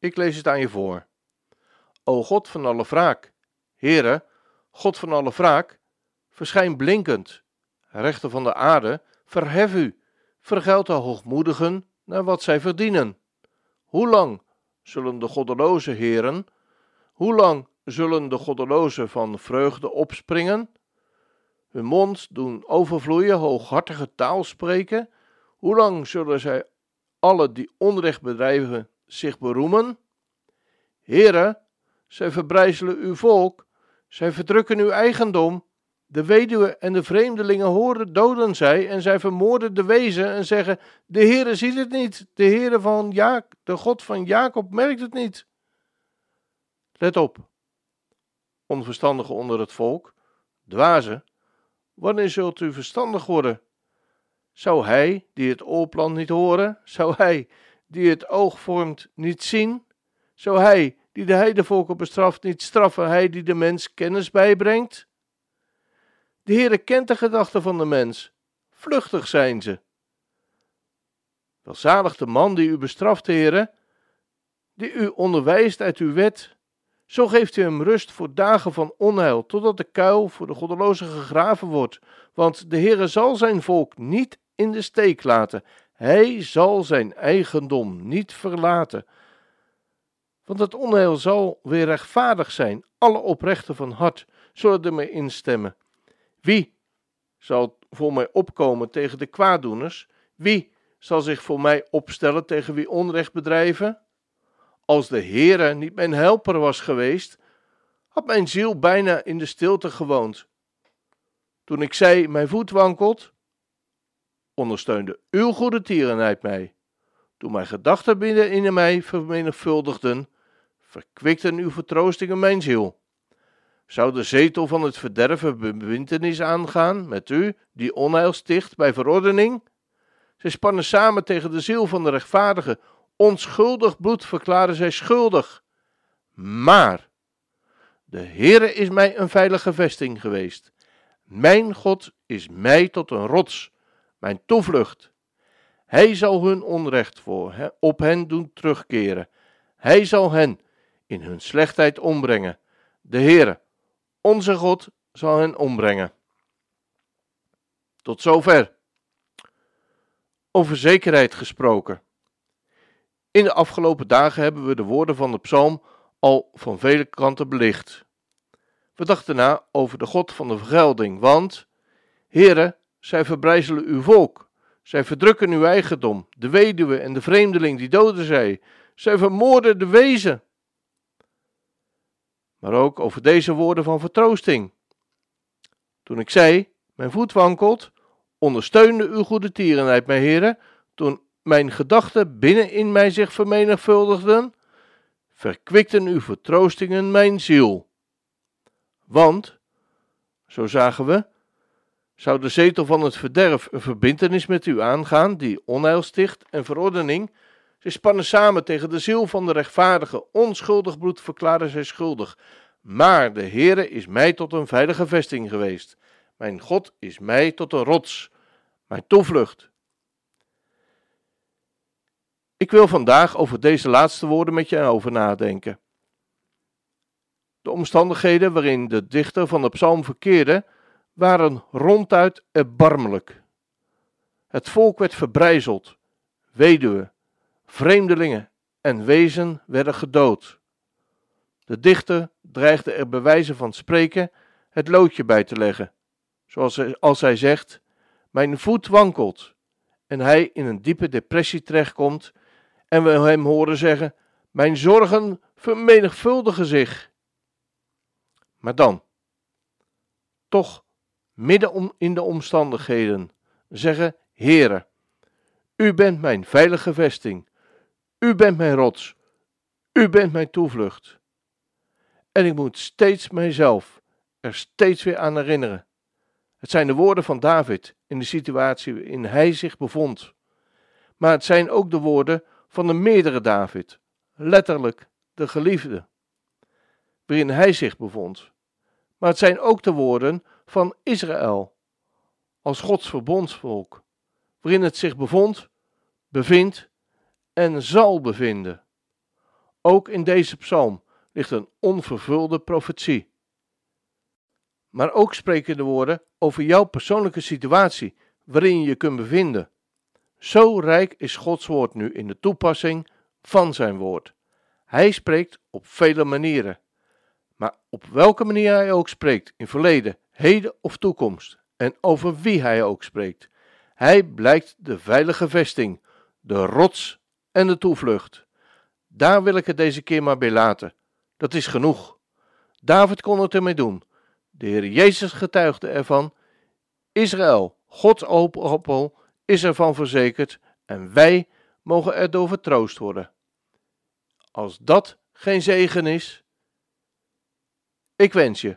Ik lees het aan je voor. O God van alle wraak, Heere, God van alle wraak, verschijn blinkend. Rechter van de aarde, verhef u, vergeld de hoogmoedigen naar wat zij verdienen. Hoe lang zullen de goddeloze heren, hoe lang zullen de goddelozen van vreugde opspringen? Hun mond doen overvloeien, hooghartige taal spreken. Hoe lang zullen zij alle die onrecht bedrijven zich beroemen? Heren, zij verbrijzelen uw volk, zij verdrukken uw eigendom. De weduwe en de vreemdelingen horen, doden zij en zij vermoorden de wezen en zeggen: De Heere ziet het niet, de Heere van ja de God van Jacob merkt het niet. Let op, onverstandigen onder het volk, dwazen, wanneer zult u verstandig worden? Zou hij, die het oorplan niet horen, zou hij, die het oog vormt, niet zien? Zou hij, die de heidevolken bestraft, niet straffen, hij die de mens kennis bijbrengt? De Heere kent de gedachten van de mens, vluchtig zijn ze. Welzalig de man die u bestraft, Heere, die u onderwijst uit uw wet. Zo geeft u hem rust voor dagen van onheil, totdat de kuil voor de goddelozen gegraven wordt. Want de Heere zal zijn volk niet in de steek laten. Hij zal zijn eigendom niet verlaten. Want het onheil zal weer rechtvaardig zijn. Alle oprechten van hart zullen ermee instemmen. Wie zal voor mij opkomen tegen de kwaaddoeners? Wie zal zich voor mij opstellen tegen wie onrecht bedrijven? Als de Heere niet mijn helper was geweest, had mijn ziel bijna in de stilte gewoond. Toen ik zei, mijn voet wankelt, ondersteunde uw goede tierenheid mij. Toen mijn gedachten binnen in mij vermenigvuldigden, verkwikten uw vertroostingen mijn ziel. Zou de zetel van het verderven bewintenis aangaan met u, die onheil sticht bij verordening? Zij spannen samen tegen de ziel van de rechtvaardige. Onschuldig bloed verklaren zij schuldig. Maar de Heere is mij een veilige vesting geweest. Mijn God is mij tot een rots, mijn toevlucht. Hij zal hun onrecht voor op hen doen terugkeren. Hij zal hen in hun slechtheid ombrengen. De Heere, onze God, zal hen ombrengen. Tot zover. Over zekerheid gesproken. In de afgelopen dagen hebben we de woorden van de psalm al van vele kanten belicht. We dachten na over de God van de vergelding, want, Heere, zij verbrijzelen uw volk, zij verdrukken uw eigendom, de weduwe en de vreemdeling die doden zij, zij vermoorden de wezen. Maar ook over deze woorden van vertroosting. Toen ik zei, mijn voet wankelt, ondersteunde uw goede tierenheid mij, heren, toen mijn gedachten binnenin mij zich vermenigvuldigden, verkwikten uw vertroostingen mijn ziel. Want, zo zagen we, zou de zetel van het verderf een verbintenis met u aangaan, die onheil sticht en verordening. Zij spannen samen tegen de ziel van de rechtvaardige, onschuldig bloed verklaren zij schuldig. Maar de Heere is mij tot een veilige vesting geweest. Mijn God is mij tot een rots, mijn toevlucht. Ik wil vandaag over deze laatste woorden met je over nadenken. De omstandigheden waarin de dichter van de psalm verkeerde, waren ronduit erbarmelijk. Het volk werd verbrijzeld, weduwen, vreemdelingen en wezen werden gedood. De dichter dreigde er bij wijze van spreken het loodje bij te leggen, zoals als hij zegt: Mijn voet wankelt, en hij in een diepe depressie terechtkomt, en we hem horen zeggen: Mijn zorgen vermenigvuldigen zich. Maar dan, toch midden in de omstandigheden, zeggen: Heere, u bent mijn veilige vesting, u bent mijn rots, U bent mijn toevlucht. En ik moet steeds mijzelf er steeds weer aan herinneren. Het zijn de woorden van David in de situatie waarin hij zich bevond. Maar het zijn ook de woorden van de meerdere David, letterlijk de geliefde, waarin hij zich bevond. Maar het zijn ook de woorden van Israël, als Gods verbondsvolk, waarin het zich bevond, bevindt en zal bevinden. Ook in deze psalm ligt een onvervulde profetie. Maar ook spreken de woorden over jouw persoonlijke situatie waarin je je kunt bevinden. Zo rijk is Gods woord nu in de toepassing van zijn woord. Hij spreekt op vele manieren. Maar op welke manier hij ook spreekt, in verleden, heden of toekomst, en over wie hij ook spreekt, hij blijkt de veilige vesting, de rots en de toevlucht. Daar wil ik het deze keer maar bij laten. Dat is genoeg. David kon het ermee doen. De Heer Jezus getuigde ervan. Israël, Gods appel, is ervan verzekerd en wij mogen erdoor vertroost worden. Als dat geen zegen is, ik wens je